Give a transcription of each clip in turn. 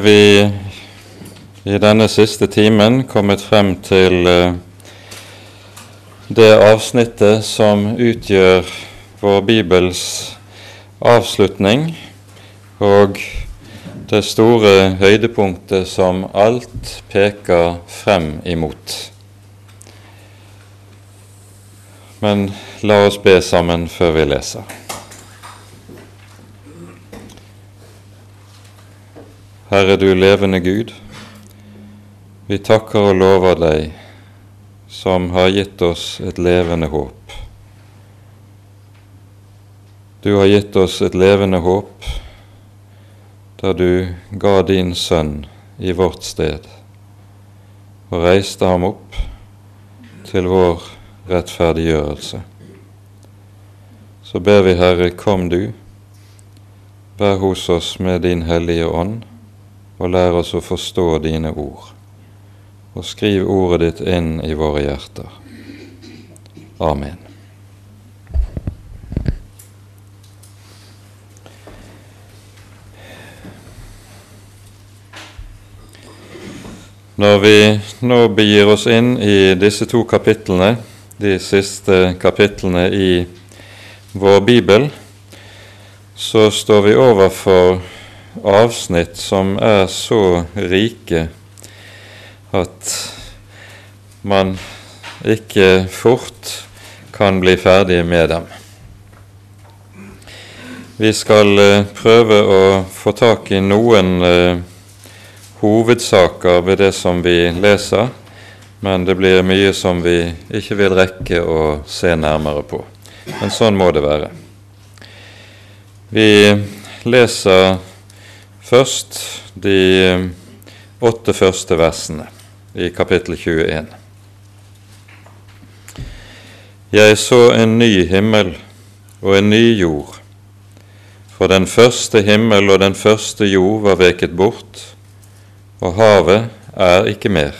vi i denne siste timen kommet frem til eh, det avsnittet som utgjør vår Bibels avslutning, og det store høydepunktet som alt peker frem imot. Men la oss be sammen før vi leser. Herre, du levende Gud, vi takker og lover deg som har gitt oss et levende håp. Du har gitt oss et levende håp da du ga din sønn i vårt sted og reiste ham opp til vår rettferdiggjørelse. Så ber vi, Herre, kom du, vær hos oss med din Hellige Ånd og lær oss å forstå dine ord. Og skriv ordet ditt inn i våre hjerter. Amen. Når vi nå begir oss inn i disse to kapitlene, de siste kapitlene i vår bibel, så står vi overfor avsnitt som er så rike at man ikke fort kan bli ferdig med dem. Vi skal eh, prøve å få tak i noen eh, hovedsaker ved det som vi leser, men det blir mye som vi ikke vil rekke å se nærmere på. Men sånn må det være. Vi leser Først de eh, åtte første versene i kapittel 21. Jeg så en ny himmel og en ny jord, for den første himmel og den første jord var veket bort, og havet er ikke mer.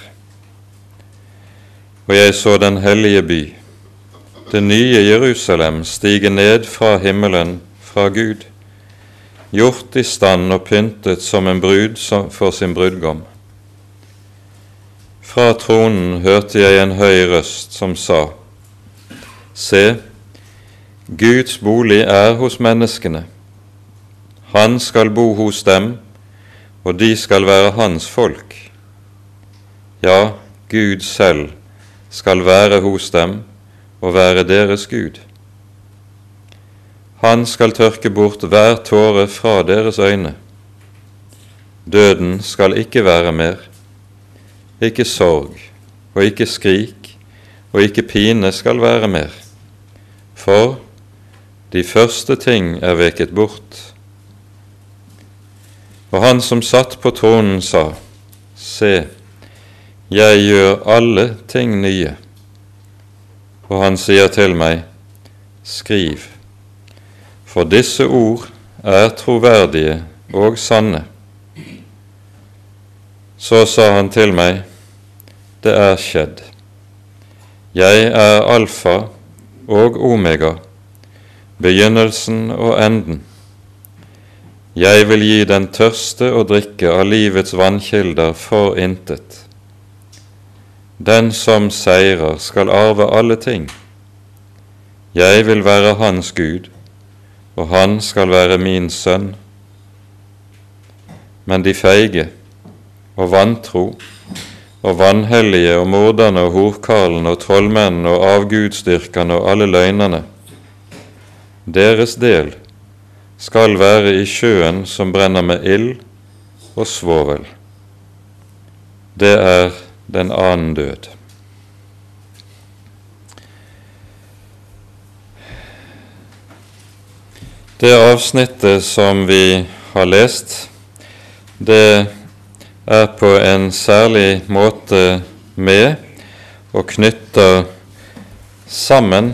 Og jeg så den hellige by, det nye Jerusalem, stige ned fra himmelen, fra Gud gjort i stand og pyntet som en brud for sin brudgom. Fra tronen hørte jeg en høy røst som sa, Se, Guds bolig er hos menneskene. Han skal bo hos dem, og de skal være hans folk. Ja, Gud selv skal være hos dem og være deres Gud. Han skal tørke bort hver tåre fra deres øyne. Døden skal ikke være mer, ikke sorg og ikke skrik og ikke pine skal være mer, for de første ting er veket bort. Og han som satt på tronen, sa, Se, jeg gjør alle ting nye. Og han sier til meg, Skriv for disse ord er troverdige og sanne. Så sa han til meg, det er skjedd. Jeg er alfa og omega, begynnelsen og enden. Jeg vil gi den tørste å drikke av livets vannkilder for intet. Den som seirer, skal arve alle ting. Jeg vil være hans Gud, og han skal være min sønn. Men de feige og vantro og vanhellige og morderne og horkarlene og trollmennene og avgudsdyrkerne og alle løgnerne, deres del skal være i sjøen som brenner med ild og svovel. Det er den annen død. Det avsnittet som vi har lest, det er på en særlig måte med og knytter sammen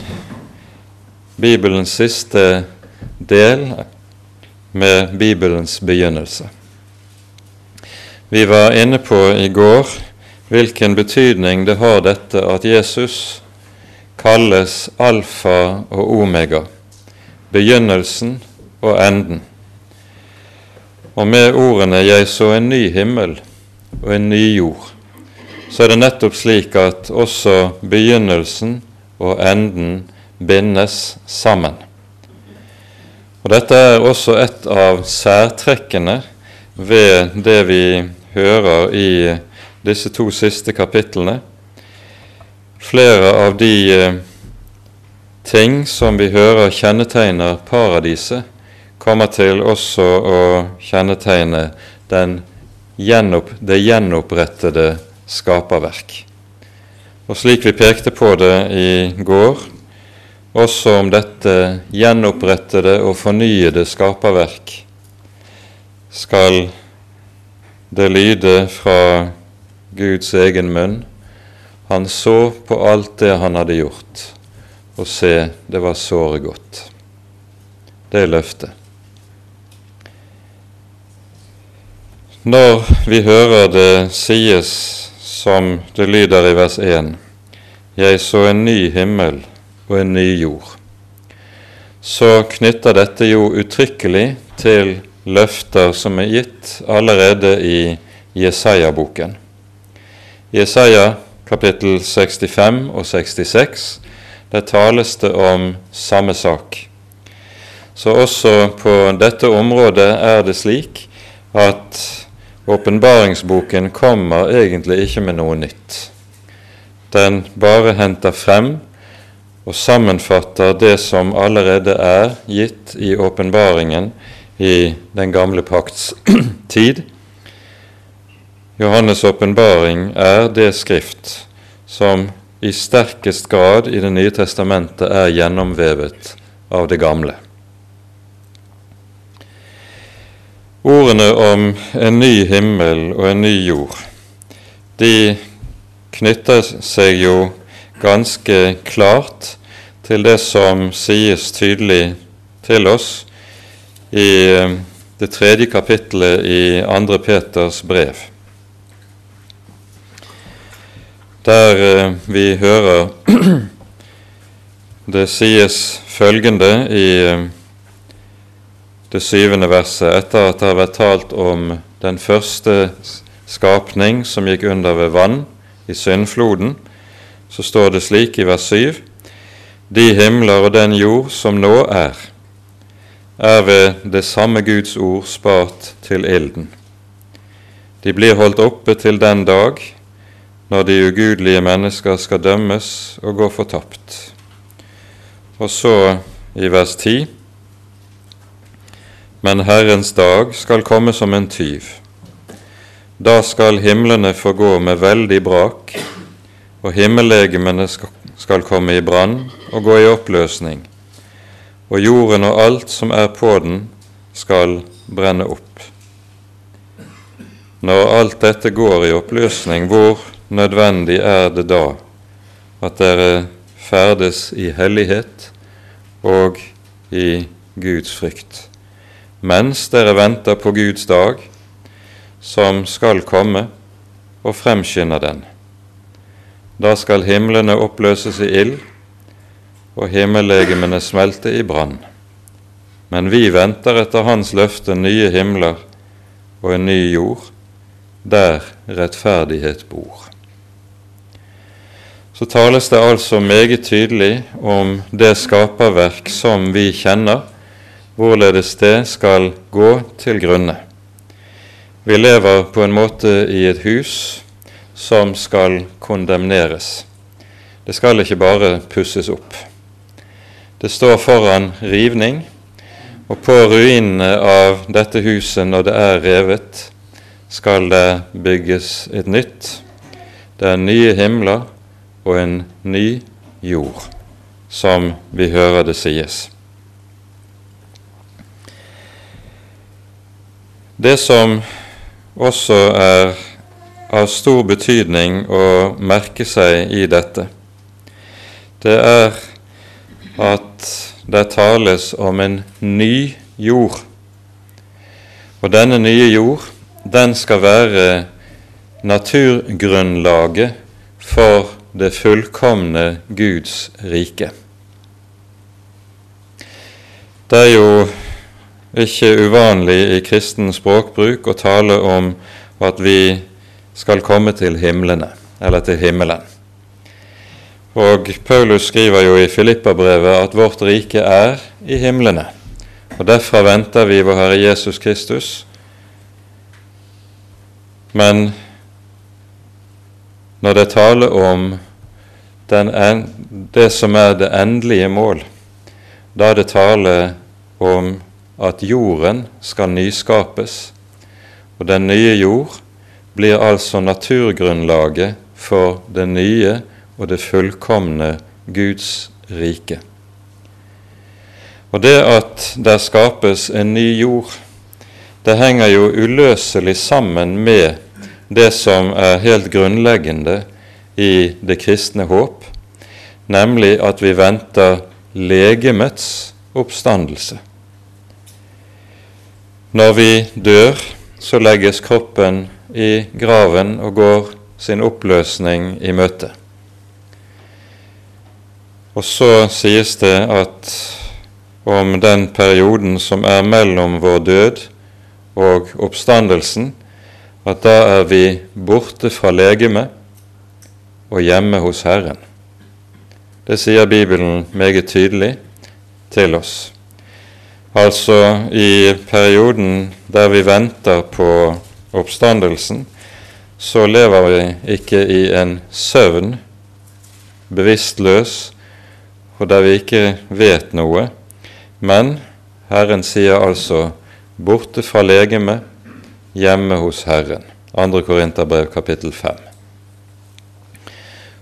Bibelens siste del med Bibelens begynnelse. Vi var inne på i går hvilken betydning det har dette at Jesus kalles alfa og omega begynnelsen og enden. Og med ordene 'Jeg så en ny himmel og en ny jord', så er det nettopp slik at også begynnelsen og enden bindes sammen. Og Dette er også et av særtrekkene ved det vi hører i disse to siste kapitlene. Flere av de eh, ting som vi hører kjennetegner paradiset, kommer til også å kjennetegne gjenopp, det gjenopprettede skaperverk. Og slik vi pekte på det i går, også om dette gjenopprettede og fornyede skaperverk, skal det lyde fra Guds egen munn. Han så på alt det han hadde gjort, og se, det var såre godt. Det er løftet. Når vi hører det sies som det lyder i vers 1, Jeg så en ny himmel og en ny jord, så knytter dette jo uttrykkelig til løfter som er gitt allerede i Jesaja-boken. Jesaja kapittel 65 og 66, der tales det om samme sak. Så også på dette området er det slik at åpenbaringsboken kommer egentlig ikke med noe nytt. Den bare henter frem og sammenfatter det som allerede er gitt i åpenbaringen i den gamle pakts tid. Johannes' åpenbaring er det skrift som i sterkest grad i Det nye testamentet er gjennomvevet av det gamle. Ordene om en ny himmel og en ny jord, de knytter seg jo ganske klart til det som sies tydelig til oss i eh, det tredje kapittelet i 2. Peters brev, der eh, vi hører det sies følgende i eh, det syvende verset, etter at det har vært talt om den første skapning som gikk under ved vann i syndfloden, så står det slik i vers 7.: de himler og den jord som nå er, er ved det samme Guds ord spart til ilden. De blir holdt oppe til den dag når de ugudelige mennesker skal dømmes og gå fortapt. Og så i vers 10.: Men Herrens dag skal komme som en tyv. Da skal himlene få gå med veldig brak, og himmellegemene skal komme i brann og gå i oppløsning, og jorden og alt som er på den, skal brenne opp. Når alt dette går i oppløsning, hvor nødvendig er det da at dere ferdes i hellighet og i Guds frykt, mens dere venter på Guds dag, som skal komme, og fremskynder den? Da skal himlene oppløses i ild og himmellegemene smelte i brann. Men vi venter etter Hans løfte nye himler og en ny jord, der rettferdighet bor. Så tales det altså meget tydelig om det skaperverk som vi kjenner, hvorledes det skal gå til grunne. Vi lever på en måte i et hus som skal kondemneres. Det skal ikke bare pusses opp. Det står foran rivning, og på ruinene av dette huset, når det er revet, skal det bygges et nytt. Det er nye himler og en ny jord, som vi hører det sies. Det som også er av stor betydning å merke seg i dette, det er at det tales om en ny jord. Og denne nye jord, den skal være naturgrunnlaget for det fullkomne Guds rike. Det er jo ikke uvanlig i kristen språkbruk å tale om at vi skal komme til himlene, eller til himmelen. Og Paulus skriver jo i Filippabrevet at vårt rike er i himlene. Og derfra venter vi vår Herre Jesus Kristus. Men når det taler om den, det som er det endelige mål, da er det tale om at jorden skal nyskapes. Og den nye jord blir altså naturgrunnlaget for det nye og det fullkomne Guds rike. Og det at der skapes en ny jord, det henger jo uløselig sammen med det som er helt grunnleggende i det kristne håp, nemlig at vi venter legemets oppstandelse. Når vi dør, så legges kroppen i graven og går sin oppløsning i møte. Og så sies det at om den perioden som er mellom vår død og oppstandelsen, at da er vi borte fra legemet og hjemme hos Herren. Det sier Bibelen meget tydelig til oss. Altså i perioden der vi venter på oppstandelsen, så lever vi ikke i en søvn, bevisstløs, og der vi ikke vet noe, men Herren sier altså 'borte fra legeme, hjemme hos Herren'. 2. Korinterbrev kapittel 5.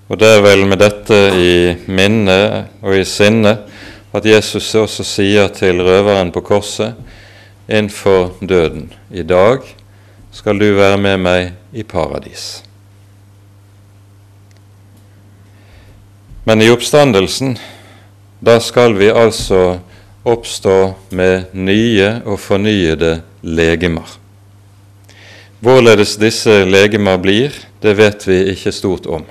Og det er vel med dette i minne og i sinne at Jesus også sier til røveren på korset innenfor døden I dag skal du være med meg i paradis. Men i oppstandelsen da skal vi altså oppstå med nye og fornyede legemer. Hvorledes disse legemer blir, det vet vi ikke stort om.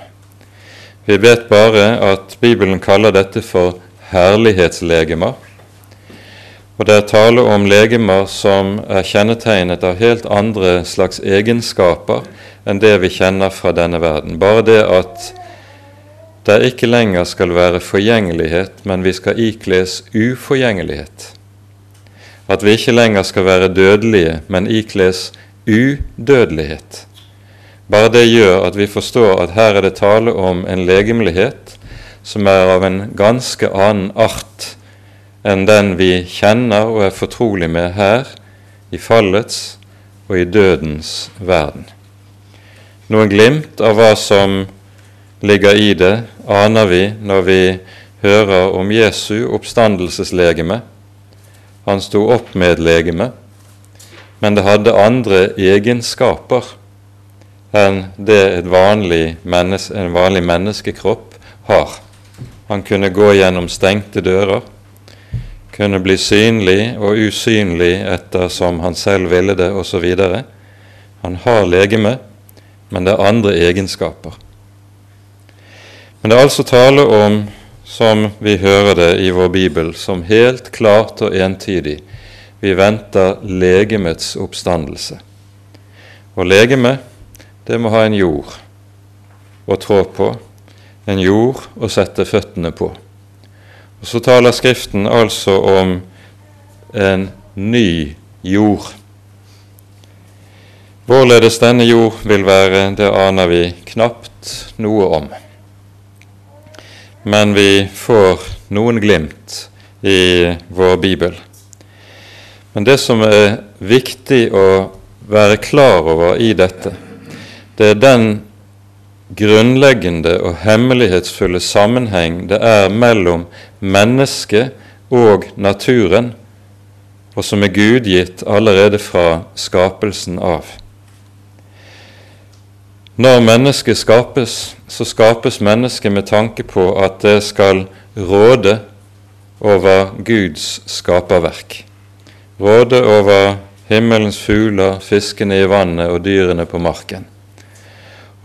Vi vet bare at Bibelen kaller dette for herlighetslegemer. Og det er tale om legemer som er kjennetegnet av helt andre slags egenskaper enn det vi kjenner fra denne verden. Bare det at det ikke lenger skal være forgjengelighet, men vi skal ikles uforgjengelighet. At vi ikke lenger skal være dødelige, men ikles udødelighet. Bare det gjør at vi forstår at her er det tale om en legemlighet som er av en ganske annen art enn den vi kjenner og er fortrolig med her i fallets og i dødens verden. Noen glimt av hva som ligger i det, aner vi når vi hører om Jesu oppstandelseslegeme. Han sto opp med et legeme, men det hadde andre egenskaper enn det vanlig menneske, en vanlig menneskekropp har. Han kunne gå gjennom stengte dører, kunne bli synlig og usynlig etter som han selv ville det, osv. Han har legeme, men det er andre egenskaper. Men det er altså tale om, som vi hører det i vår bibel, som helt klart og entydig vi venter legemets oppstandelse. Og legeme, det må ha en jord å trå på, en jord å sette føttene på. Og Så taler Skriften altså om en ny jord. Hvorledes denne jord vil være, det aner vi knapt noe om men vi får noen glimt i vår bibel. Men det som er viktig å være klar over i dette, det er den grunnleggende og hemmelighetsfulle sammenheng det er mellom mennesket og naturen, og som er gudgitt allerede fra skapelsen av. Når mennesket skapes, så skapes mennesket med tanke på at det skal råde over Guds skaperverk. Råde over himmelens fugler, fiskene i vannet og dyrene på marken.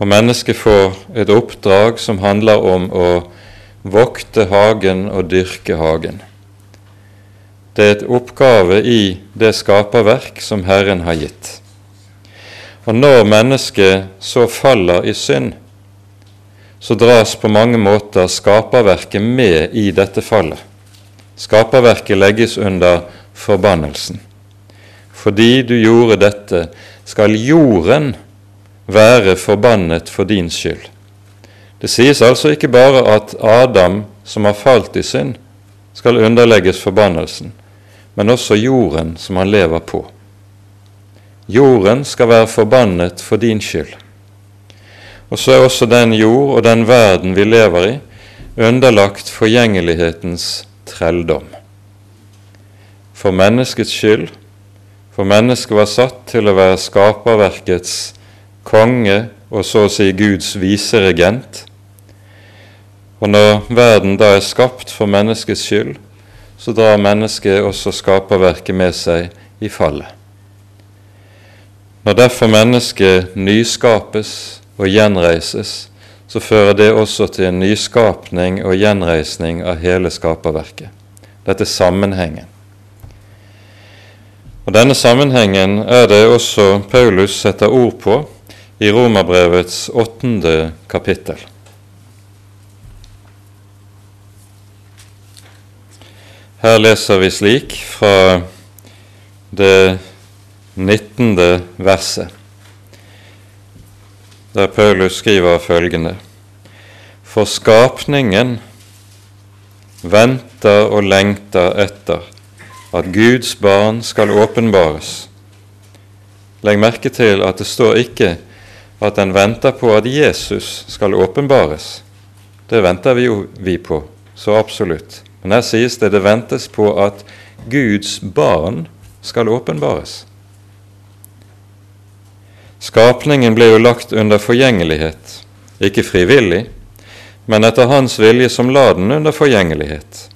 Og mennesket får et oppdrag som handler om å vokte hagen og dyrke hagen. Det er et oppgave i det skaperverk som Herren har gitt. Og når mennesket så faller i synd, så dras på mange måter skaperverket med i dette fallet. Skaperverket legges under forbannelsen. Fordi du gjorde dette, skal jorden være forbannet for din skyld. Det sies altså ikke bare at Adam, som har falt i synd, skal underlegges forbannelsen, men også jorden som han lever på. Jorden skal være forbannet for din skyld. Og så er også den jord og den verden vi lever i, underlagt forgjengelighetens trelldom. For menneskets skyld, for mennesket var satt til å være skaperverkets konge og så å si Guds viseregent. Og når verden da er skapt for menneskets skyld, så drar mennesket også skaperverket med seg i fallet. Når derfor mennesket nyskapes og gjenreises, så fører det også til en nyskapning og gjenreisning av hele skaperverket. Dette er sammenhengen. Og Denne sammenhengen er det også Paulus setter ord på i Romerbrevets åttende kapittel. Her leser vi slik fra det 19. verset, der Paulus skriver følgende.: For skapningen venter og lengter etter at Guds barn skal åpenbares. Legg merke til at det står ikke at den venter på at Jesus skal åpenbares. Det venter vi jo vi på, så absolutt. Men her sies det det ventes på at Guds barn skal åpenbares. Skapningen ble jo lagt under forgjengelighet, ikke frivillig, men etter Hans vilje som la den under forgjengelighet,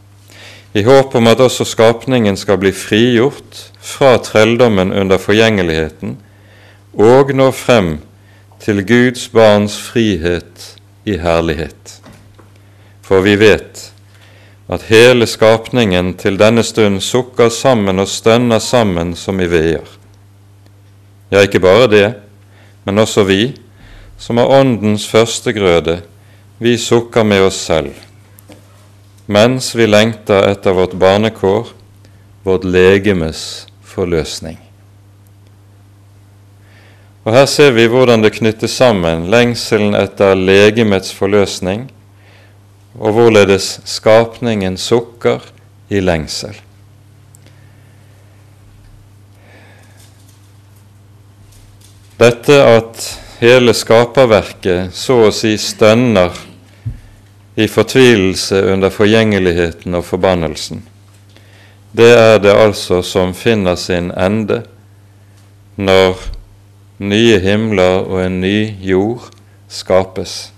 i håp om at også skapningen skal bli frigjort fra trelldommen under forgjengeligheten og nå frem til Guds barns frihet i herlighet. For vi vet at hele skapningen til denne stund sukker sammen og stønner sammen som i veer. Ja, ikke bare det, men også vi, som er Åndens førstegrøde, vi sukker med oss selv, mens vi lengter etter vårt barnekår, vårt legemes forløsning. Og Her ser vi hvordan det knyttes sammen lengselen etter legemets forløsning og hvorledes skapningen sukker i lengsel. Dette at hele skaperverket så å si stønner i fortvilelse under forgjengeligheten og forbannelsen, det er det altså som finner sin ende når nye himler og en ny jord skapes.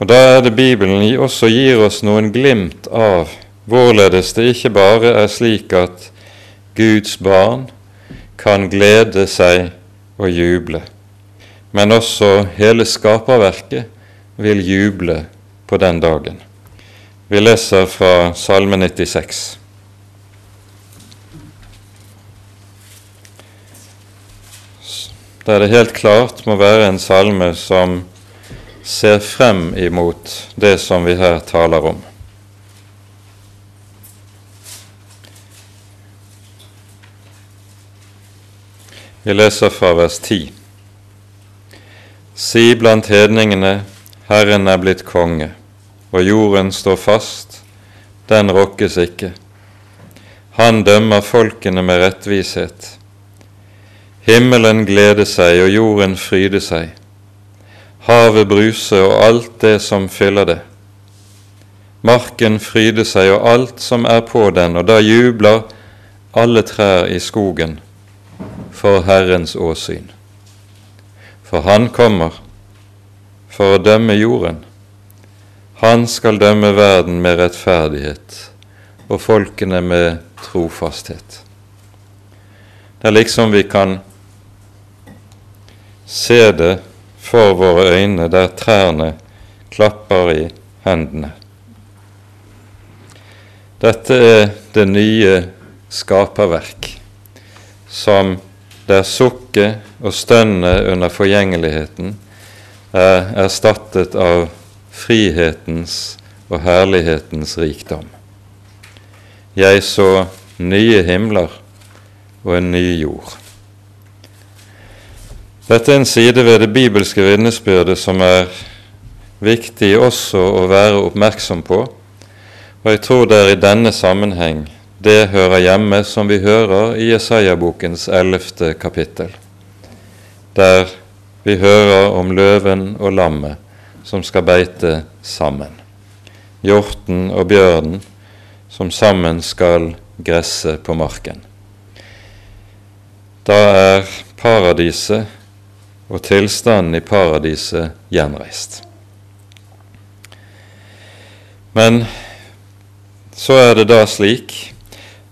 Og Da er det Bibelen også gir oss noen glimt av hvorledes det ikke bare er slik at Guds barn kan glede seg og juble, men også hele skaperverket vil juble på den dagen. Vi leser fra Salme 96. Der det helt klart må være en salme som ser frem imot det som vi her taler om. Vi leser fra vers 10. Si blant hedningene, Herren er blitt konge, og jorden står fast, den rokkes ikke. Han dømmer folkene med rettvishet. Himmelen gleder seg, og jorden fryder seg havet bruser og alt det som fyller det. Marken fryder seg og alt som er på den, og da jubler alle trær i skogen for Herrens åsyn. For Han kommer for å dømme jorden. Han skal dømme verden med rettferdighet og folkene med trofasthet. Det er liksom vi kan se det for våre øyne der trærne klapper i hendene. Dette er det nye skaperverk, som der sukket og stønnet under forgjengeligheten er erstattet av frihetens og herlighetens rikdom. Jeg så nye himler og en ny jord. Dette er en side ved det bibelske vitnesbyrdet som er viktig også å være oppmerksom på, og jeg tror det er i denne sammenheng det hører hjemme som vi hører i Jesaja-bokens ellevte kapittel, der vi hører om løven og lammet som skal beite sammen, hjorten og bjørnen som sammen skal gresse på marken. Da er paradiset og tilstanden i paradiset gjenreist. Men så er det da slik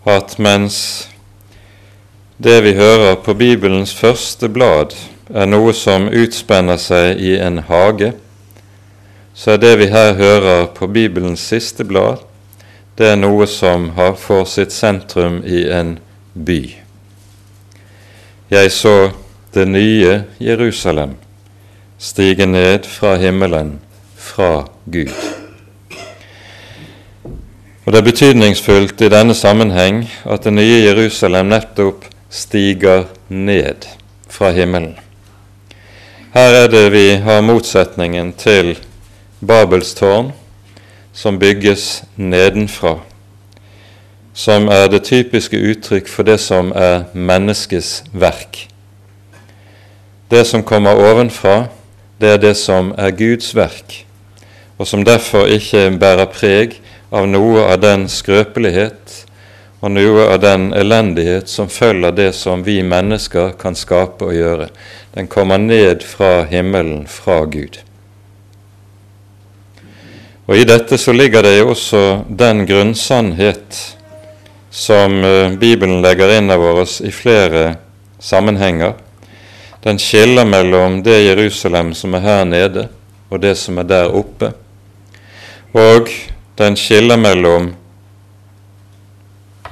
at mens det vi hører på Bibelens første blad, er noe som utspenner seg i en hage, så er det vi her hører på Bibelens siste blad, det er noe som får sitt sentrum i en by. Jeg så det nye Jerusalem stige ned fra himmelen, fra Gud. Og Det er betydningsfullt i denne sammenheng at det nye Jerusalem nettopp stiger ned fra himmelen. Her er det vi har motsetningen til Babels tårn, som bygges nedenfra, som er det typiske uttrykk for det som er menneskets verk. Det som kommer ovenfra, det er det som er Guds verk, og som derfor ikke bærer preg av noe av den skrøpelighet og noe av den elendighet som følger det som vi mennesker kan skape og gjøre. Den kommer ned fra himmelen, fra Gud. Og I dette så ligger det jo også den grunnsannhet som eh, Bibelen legger inn over oss i flere sammenhenger. Den skiller mellom det Jerusalem som er her nede, og det som er der oppe. Og den skiller mellom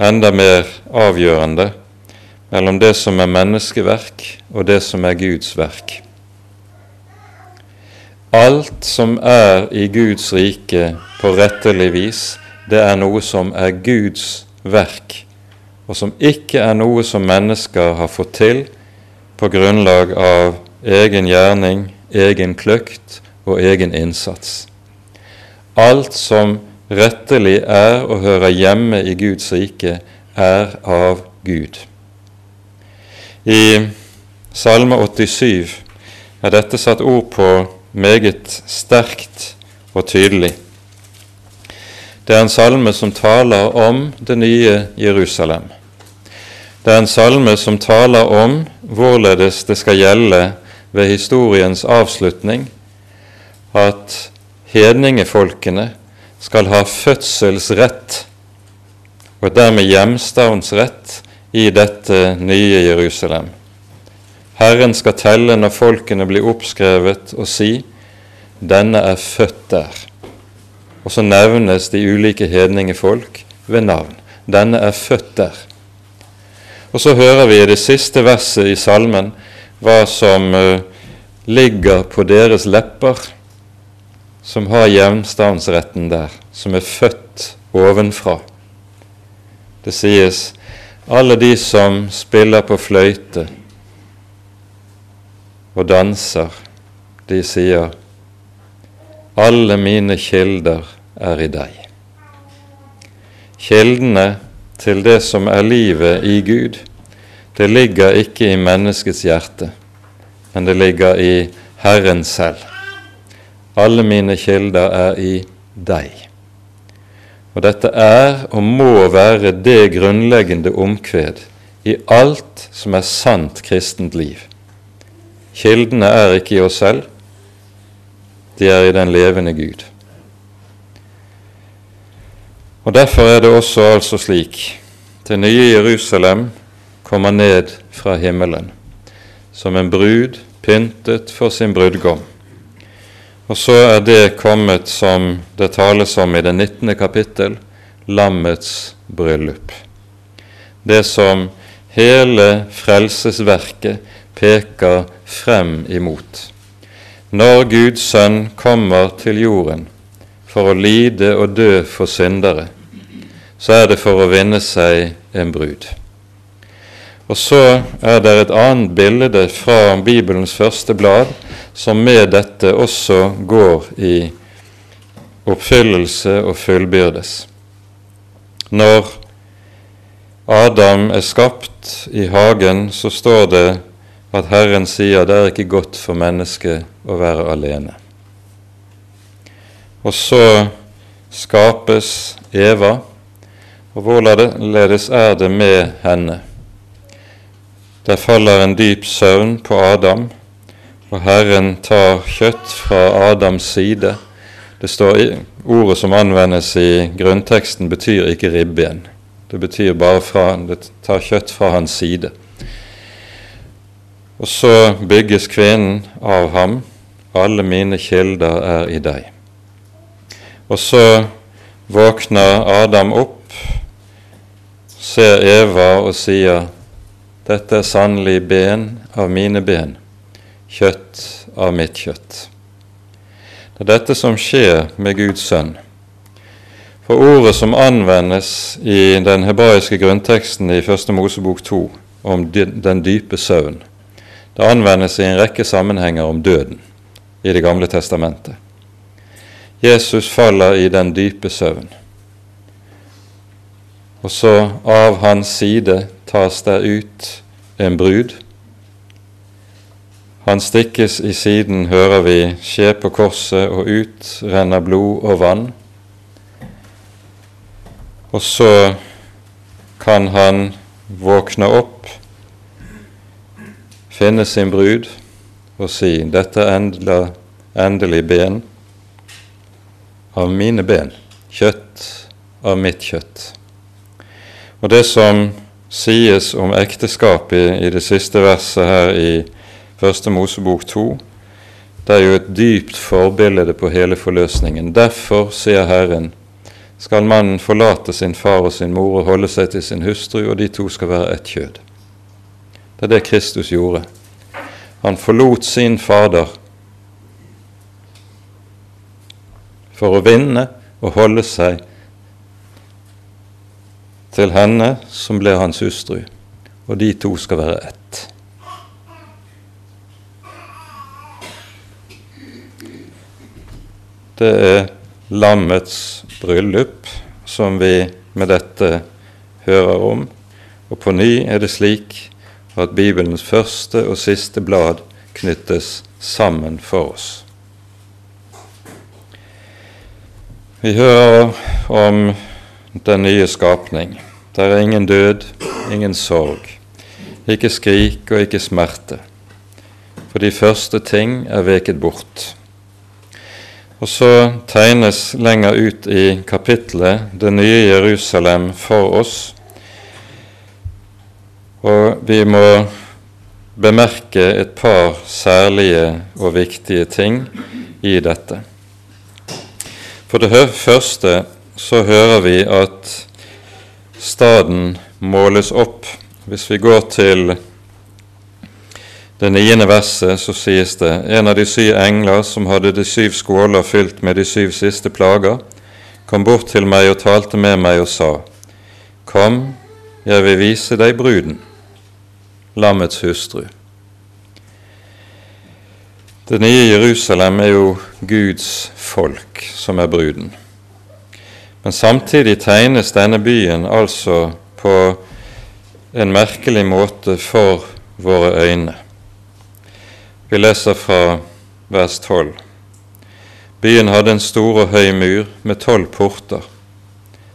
enda mer avgjørende mellom det som er menneskeverk, og det som er Guds verk. Alt som er i Guds rike på rettelig vis, det er noe som er Guds verk, og som ikke er noe som mennesker har fått til på grunnlag av egen gjerning, egen kløkt og egen innsats. Alt som rettelig er og hører hjemme i Guds rike, er av Gud. I Salme 87 er dette satt ord på meget sterkt og tydelig. Det er en salme som taler om det nye Jerusalem. Det er en salme som taler om hvorledes det skal gjelde ved historiens avslutning at hedningefolkene skal ha fødselsrett og dermed hjemstavnsrett i dette nye Jerusalem. Herren skal telle når folkene blir oppskrevet, og si:" Denne er født der. Og så nevnes de ulike hedningefolk ved navn. Denne er født der. Og så hører vi i det siste verset i salmen hva som uh, ligger på deres lepper som har hjemstavnsretten der, som er født ovenfra. Det sies alle de som spiller på fløyte og danser, de sier alle mine kilder er i deg. Kildene til det som er livet i Gud, det ligger ikke i menneskets hjerte, men det ligger i Herren selv. Alle mine kilder er i deg. Og dette er og må være det grunnleggende omkved i alt som er sant kristent liv. Kildene er ikke i oss selv, de er i den levende Gud. Og Derfor er det også altså slik det nye Jerusalem kommer ned fra himmelen som en brud pyntet for sin brudgom. Og så er det kommet som det tales om i det 19. kapittel, lammets bryllup. det som hele frelsesverket peker frem imot. Når Guds sønn kommer til jorden for å lide og dø for syndere, så er det for å vinne seg en brud. Og så er det et annet bilde fra Bibelens første blad som med dette også går i oppfyllelse og fullbyrdes. Når Adam er skapt i hagen, så står det at Herren sier det er ikke godt for mennesket å være alene. Og så skapes Eva, og hvorledes er det med henne? Der faller en dyp søvn på Adam, og Herren tar kjøtt fra Adams side. Det står Ordet som anvendes i grunnteksten, betyr ikke ribben. Det betyr bare fra, det tar kjøtt fra hans side. Og så bygges kvinnen av ham. Alle mine kilder er i deg. Og så våkner Adam opp, ser Eva og sier, dette er sannelig ben av mine ben, kjøtt av mitt kjøtt. Det er dette som skjer med Guds sønn. For ordet som anvendes i den hebraiske grunnteksten i Første Mosebok 2 om den dype søvn, det anvendes i en rekke sammenhenger om døden i Det gamle testamentet. Jesus faller i den dype søvn. Og så av hans side tas der ut en brud. Han stikkes i siden, hører vi, skje på korset, og ut renner blod og vann. Og så kan han våkne opp finne sin brud og si 'Dette er endelig ben av mine ben, kjøtt av mitt kjøtt'. Og det som sies om ekteskapet i det siste verset her i Første Mosebok 2, det er jo et dypt forbilde på hele forløsningen. Derfor, sier Herren, skal mannen forlate sin far og sin mor og holde seg til sin hustru, og de to skal være ett kjød. Det er det Kristus gjorde. Han forlot sin Fader for å vinne og holde seg til henne som ble hans hustru, og de to skal være ett. Det er lammets bryllup som vi med dette hører om, og på ny er det slik at Bibelens første og siste blad knyttes sammen for oss. Vi hører om den nye skapning. Der er ingen død, ingen sorg, ikke skrik og ikke smerte. For de første ting er veket bort. Og så tegnes lenger ut i kapitlet det nye Jerusalem for oss og vi må bemerke et par særlige og viktige ting i dette. For det første så hører vi at staden måles opp. Hvis vi går til det niende verset, så sies det en av de syv engler som hadde de syv skåler fylt med de syv siste plager, kom bort til meg og talte med meg og sa:" Kom, jeg vil vise deg bruden lammets hustru. Det nye Jerusalem er jo Guds folk som er bruden. Men samtidig tegnes denne byen altså på en merkelig måte for våre øyne. Vi leser fra vers 12. Byen hadde en stor og høy mur med tolv porter.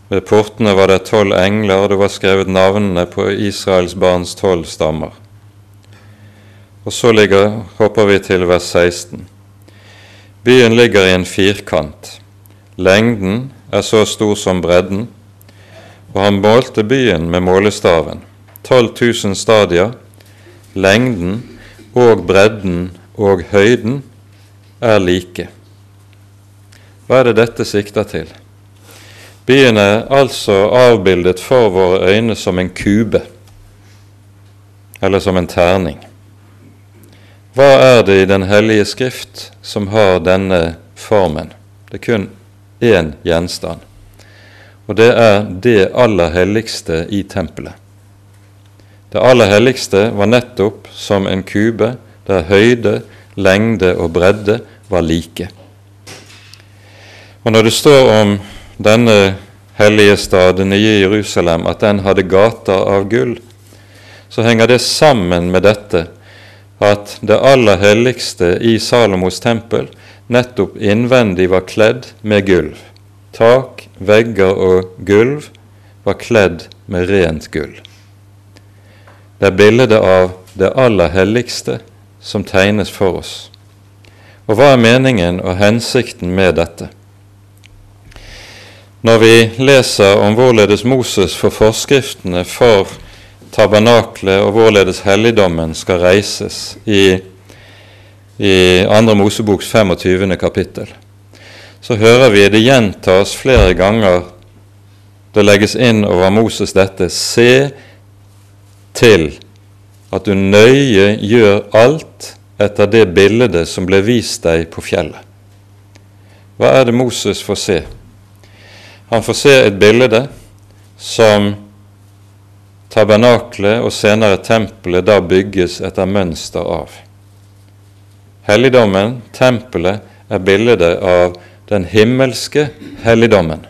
Ved portene var det tolv engler, og det var skrevet navnene på Israels barns tolv stammer. Og så ligger, hopper vi til vers 16. Byen ligger i en firkant. Lengden er så stor som bredden, og han målte byen med målestaven. 12 000 stadier. Lengden og bredden og høyden er like. Hva er det dette sikter til? Byen er altså avbildet for våre øyne som en kube, eller som en terning. Hva er det i Den hellige skrift som har denne formen? Det er kun én gjenstand, og det er det aller helligste i tempelet. Det aller helligste var nettopp som en kube der høyde, lengde og bredde var like. Og når det står om denne hellige stad, det nye Jerusalem, at den hadde gater av gull, så henger det sammen med dette at det aller helligste i Salomos tempel nettopp innvendig var kledd med gulv. Tak, vegger og gulv var kledd med rent gull. Det er bildet av det aller helligste som tegnes for oss. Og hva er meningen og hensikten med dette? Når vi leser om hvorledes Moses får forskriftene for tabernaklet og hvorledes helligdommen skal reises i, i 2. Moseboks 25. kapittel, så hører vi det gjentas flere ganger. Det legges inn over Moses dette Se til at du nøye gjør alt etter det bildet som ble vist deg på fjellet. Hva er det Moses får se? Han får se et bilde som tabernaklet og senere tempelet da bygges etter mønster av. Helligdommen, tempelet, er bildet av den himmelske helligdommen.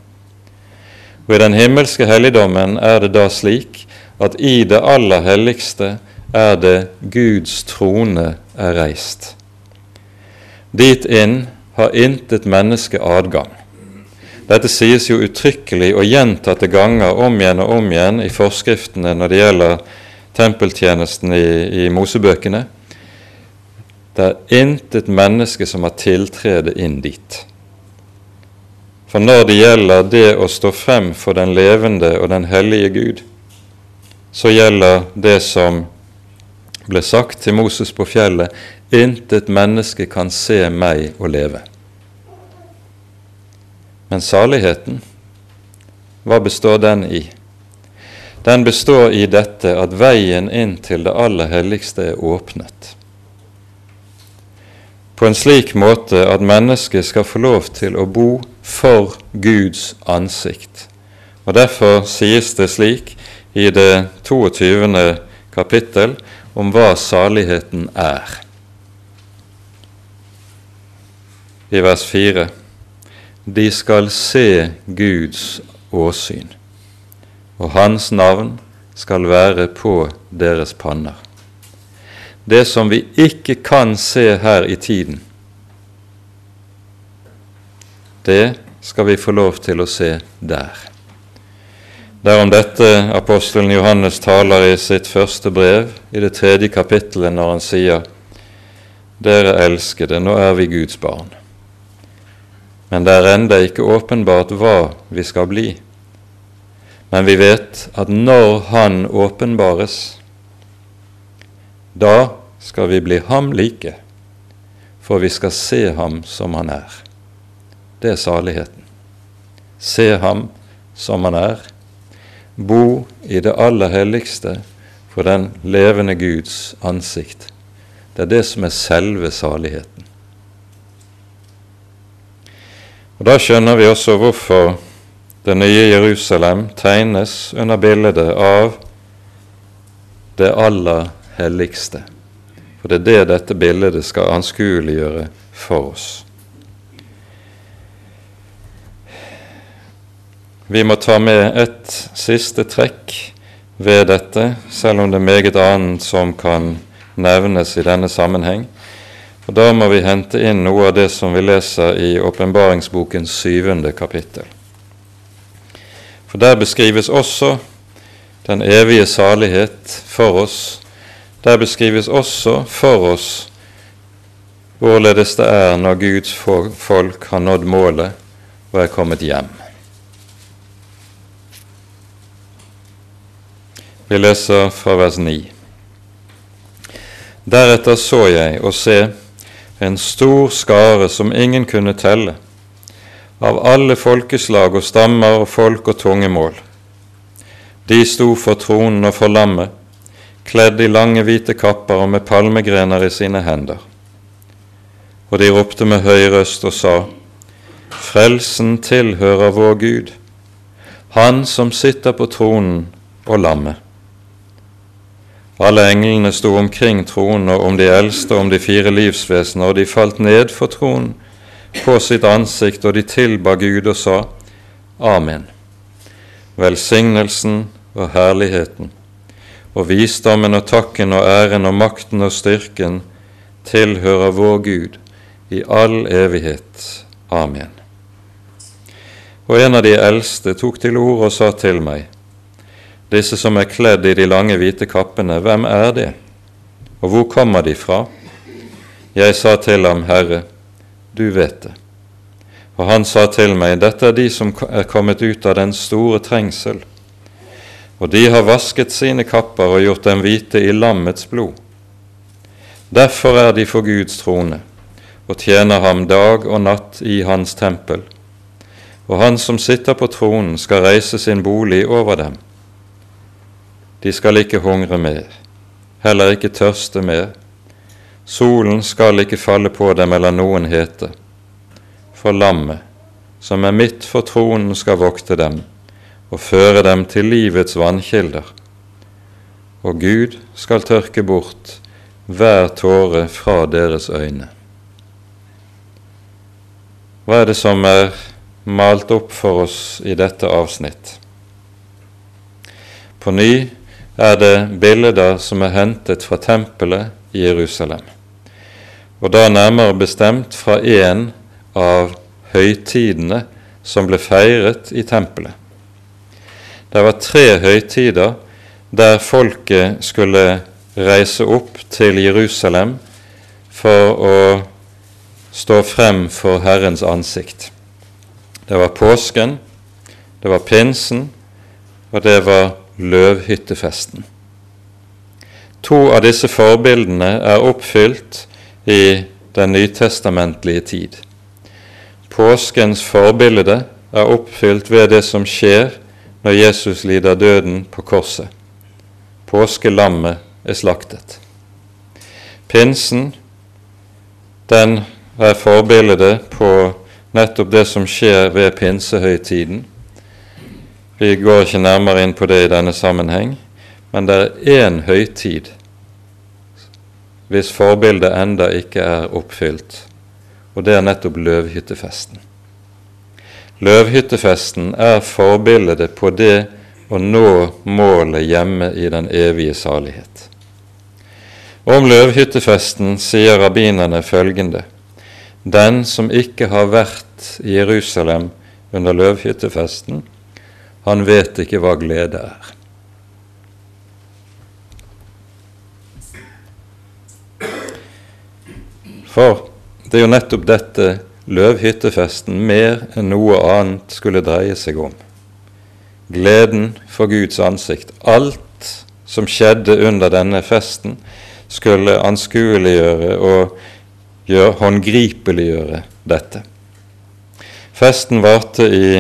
Og I den himmelske helligdommen er det da slik at i det aller helligste er det Guds trone er reist. Dit inn har intet menneske adgang. Dette sies jo uttrykkelig og gjentatte ganger om igjen og om igjen i forskriftene når det gjelder tempeltjenesten i, i Mosebøkene. Det er intet menneske som har tiltrede inn dit. For når det gjelder det å stå frem for den levende og den hellige Gud, så gjelder det som ble sagt til Moses på fjellet, intet menneske kan se meg og leve. Men saligheten, hva består den i? Den består i dette at veien inn til det aller helligste er åpnet. På en slik måte at mennesket skal få lov til å bo for Guds ansikt. Og Derfor sies det slik i det 22. kapittel om hva saligheten er. I vers 4 de skal se Guds åsyn, og Hans navn skal være på deres panner. Det som vi ikke kan se her i tiden, det skal vi få lov til å se der. Det er om dette apostelen Johannes taler i sitt første brev, i det tredje kapittelet, når han sier:" Dere elskede, nå er vi Guds barn men det er enda ikke åpenbart hva vi skal bli. Men vi vet at når Han åpenbares, da skal vi bli ham like, for vi skal se ham som han er. Det er saligheten. Se ham som han er, bo i det aller helligste for den levende Guds ansikt. Det er det som er selve saligheten. Og Da skjønner vi også hvorfor det nye Jerusalem tegnes under bildet av det aller helligste. For det er det dette bildet skal anskueliggjøre for oss. Vi må ta med et siste trekk ved dette, selv om det er meget annet som kan nevnes i denne sammenheng. Og Da må vi hente inn noe av det som vi leser i åpenbaringsbokens syvende kapittel. For der beskrives også den evige salighet for oss. Der beskrives også for oss hvorledes det er når Guds folk har nådd målet og er kommet hjem. Vi leser fra vers 9. Deretter så jeg og se en stor skare som ingen kunne telle, av alle folkeslag og stammer og folk og tungemål. De sto for tronen og for lammet, kledd i lange, hvite kapper og med palmegrener i sine hender. Og de ropte med høy røst og sa:" Frelsen tilhører vår Gud, Han som sitter på tronen og lammet. Alle englene sto omkring tronen og om de eldste og om de fire livsvesener, og de falt ned for tronen på sitt ansikt, og de tilba Gud og sa, Amen. Velsignelsen og herligheten og visdommen og takken og æren og makten og styrken tilhører vår Gud i all evighet. Amen. Og en av de eldste tok til orde og sa til meg, disse som er kledd i de lange, hvite kappene, hvem er det, og hvor kommer de fra? Jeg sa til ham, Herre, du vet det. Og han sa til meg, dette er de som er kommet ut av den store trengsel, og de har vasket sine kapper og gjort dem hvite i lammets blod. Derfor er de for Guds trone og tjener ham dag og natt i hans tempel. Og han som sitter på tronen, skal reise sin bolig over dem. De skal ikke hungre mer, heller ikke tørste mer, Solen skal ikke falle på dem eller noen hete, for lammet, som er midt for tronen, skal vokte dem og føre dem til livets vannkilder. Og Gud skal tørke bort hver tåre fra deres øyne. Hva er det som er malt opp for oss i dette avsnitt? På ny er det bilder som er hentet fra tempelet i Jerusalem og da nærmere bestemt fra en av høytidene som ble feiret i tempelet. Det var tre høytider der folket skulle reise opp til Jerusalem for å stå frem for Herrens ansikt. Det var påsken, det var pinsen, og det var løvhyttefesten. To av disse forbildene er oppfylt i den nytestamentlige tid. Påskens forbilde er oppfylt ved det som skjer når Jesus lider døden på korset. Påskelammet er slaktet. Pinsen, den er forbildet på nettopp det som skjer ved pinsehøytiden. Vi går ikke nærmere inn på det i denne sammenheng, men det er én høytid hvis forbildet enda ikke er oppfylt, og det er nettopp løvhyttefesten. Løvhyttefesten er forbildet på det å nå målet hjemme i den evige salighet. Om løvhyttefesten sier rabbinerne følgende.: Den som ikke har vært i Jerusalem under løvhyttefesten, han vet ikke hva glede er. For det er jo nettopp dette løvhyttefesten mer enn noe annet skulle dreie seg om. Gleden for Guds ansikt. Alt som skjedde under denne festen, skulle anskueliggjøre og gjøre, håndgripeliggjøre dette. Festen varte i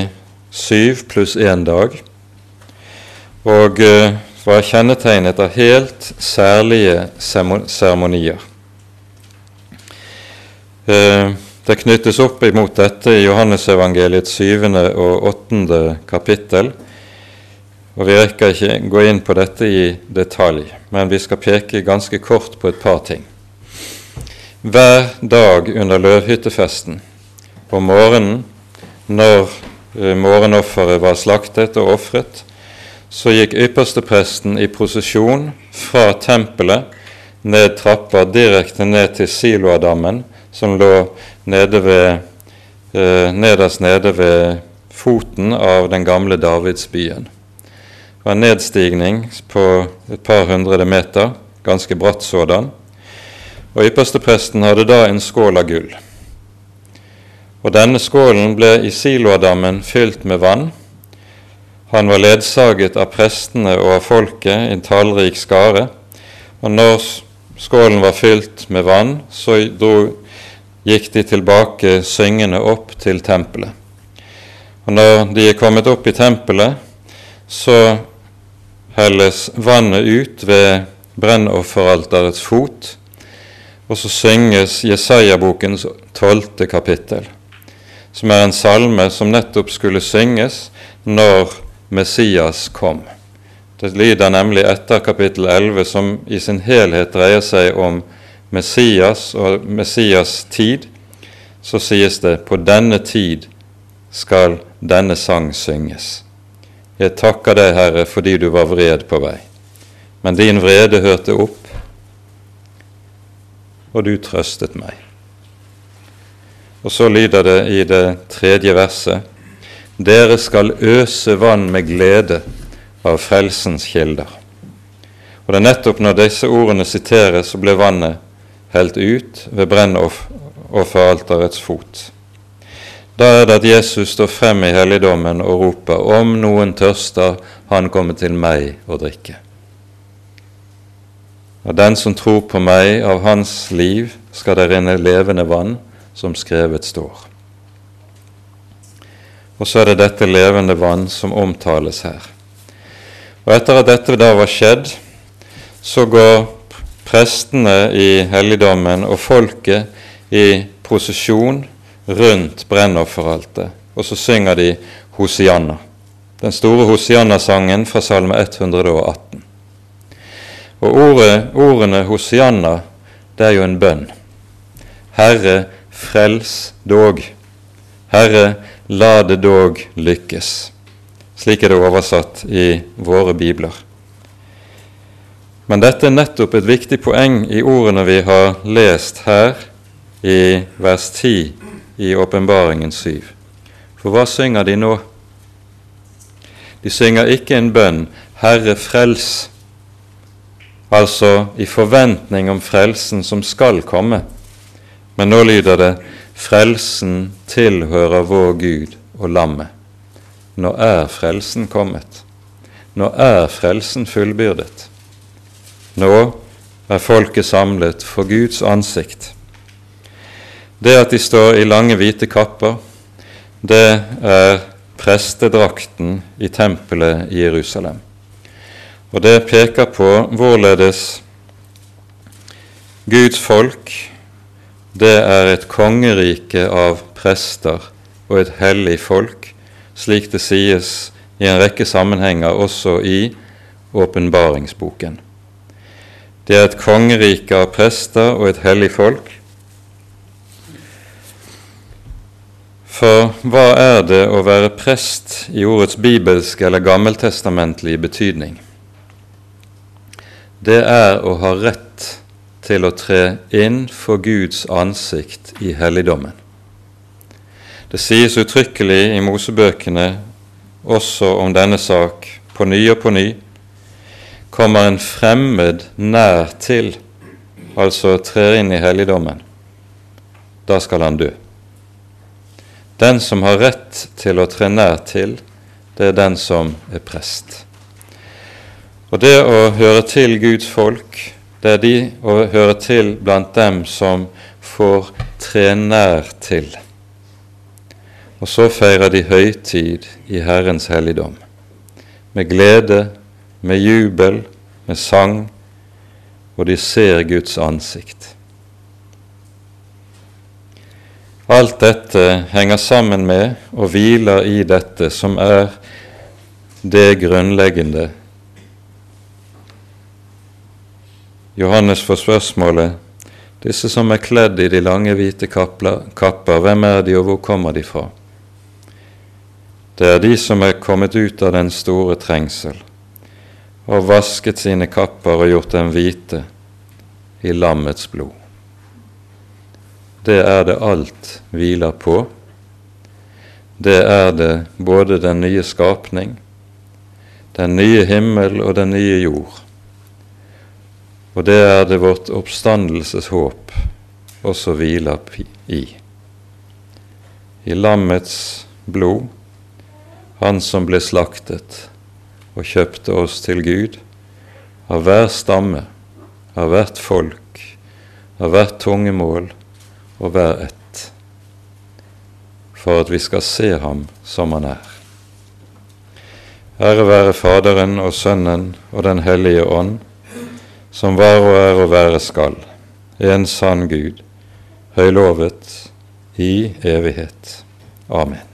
syv pluss én dag og eh, var kjennetegnet av helt særlige seremonier. Eh, det knyttes opp imot dette i Johannesevangeliets syvende og åttende kapittel. Og Vi rekker ikke gå inn på dette i detalj, men vi skal peke ganske kort på et par ting. Hver dag under løvhyttefesten på morgenen, når eh, morgenofferet var slaktet og ofret, så gikk ypperstepresten i prosesjon fra tempelet ned trappa direkte ned til Siloadammen, som lå nede ved, eh, nederst nede ved foten av den gamle Davidsbyen. Det var en nedstigning på et par hundre meter, ganske bratt sådan. Og Ypperstepresten hadde da en skål av gull. Og Denne skålen ble i Siloadammen fylt med vann. Han var ledsaget av prestene og av folket, i en tallrik skare. Og når skålen var fylt med vann, så dro gikk de tilbake syngende opp til tempelet. Og når de er kommet opp i tempelet, så helles vannet ut ved brennofferalterets fot, og så synges Jesaja-bokens tolvte kapittel, som er en salme som nettopp skulle synges når Messias kom. Det lyder nemlig etter kapittel 11, som i sin helhet dreier seg om Messias og Messias tid. Så sies det på denne tid skal denne sang synges. Jeg takker deg, Herre, fordi du var vred på vei. Men din vrede hørte opp, og du trøstet meg. Og så lyder det i det tredje verset Dere skal øse vann med glede av frelsens kilder. Og det er nettopp når disse ordene siteres, så ble vannet helt ut ved brennofferalterets fot. Da er det at Jesus står frem i helligdommen og roper:" Om noen tørster, han kommer til meg å drikke. Og den som tror på meg, av hans liv skal det renne levende vann, som skrevet står. Og så er det dette levende vann som omtales her. Og etter at dette da var skjedd, så går prestene i helligdommen og folket i prosesjon rundt brennofferaltet, og så synger de Hosianna, den store Hosianna-sangen fra Salme 118. Og ordet, ordene Hosianna, det er jo en bønn. Herre, frels dog. Herre, la det dog lykkes. Slik er det oversatt i våre bibler. Men dette er nettopp et viktig poeng i ordene vi har lest her i vers 10 i Åpenbaringen 7. For hva synger de nå? De synger ikke en bønn 'Herre, frels', altså i forventning om frelsen som skal komme. Men nå lyder det 'Frelsen tilhører vår Gud og lammet'. Nå er frelsen kommet. Nå er frelsen fullbyrdet. Nå er folket samlet for Guds ansikt. Det at de står i lange, hvite kapper, det er prestedrakten i tempelet i Jerusalem. Og det peker på hvorledes Guds folk, det er et kongerike av prester og et hellig folk, slik det sies i en rekke sammenhenger også i åpenbaringsboken. Det er et kongerike av prester og et hellig folk, For hva er det å være prest i ordets bibelske eller gammeltestamentlige betydning? Det er å ha rett til å tre inn for Guds ansikt i helligdommen. Det sies uttrykkelig i Mosebøkene også om denne sak på ny og på ny. Kommer en fremmed nær til, altså trer inn i helligdommen, da skal han dø. Den som har rett til å tre nær til, det er den som er prest. Og det å høre til Guds folk, det er de å høre til blant dem som får tre nær til. Og så feirer de høytid i Herrens helligdom, med glede, med jubel, med sang, og de ser Guds ansikt. Alt dette henger sammen med og hviler i dette som er det grunnleggende. Johannes får spørsmålet disse som er kledd i de lange, hvite kapper, hvem er de, og hvor kommer de fra? Det er de som er kommet ut av den store trengsel og vasket sine kapper og gjort dem hvite i lammets blod det er det alt hviler på. Det er det både den nye skapning, den nye himmel og den nye jord. Og det er det vårt oppstandelseshåp også hviler i. I lammets blod, han som ble slaktet og kjøpte oss til Gud, av hver stamme, av hvert folk, av hvert tungemål, og hver ett. for at vi skal se ham som han er. Ære være Faderen og Sønnen og Den hellige ånd, som var og er og være skal, en sann Gud, høylovet i evighet. Amen.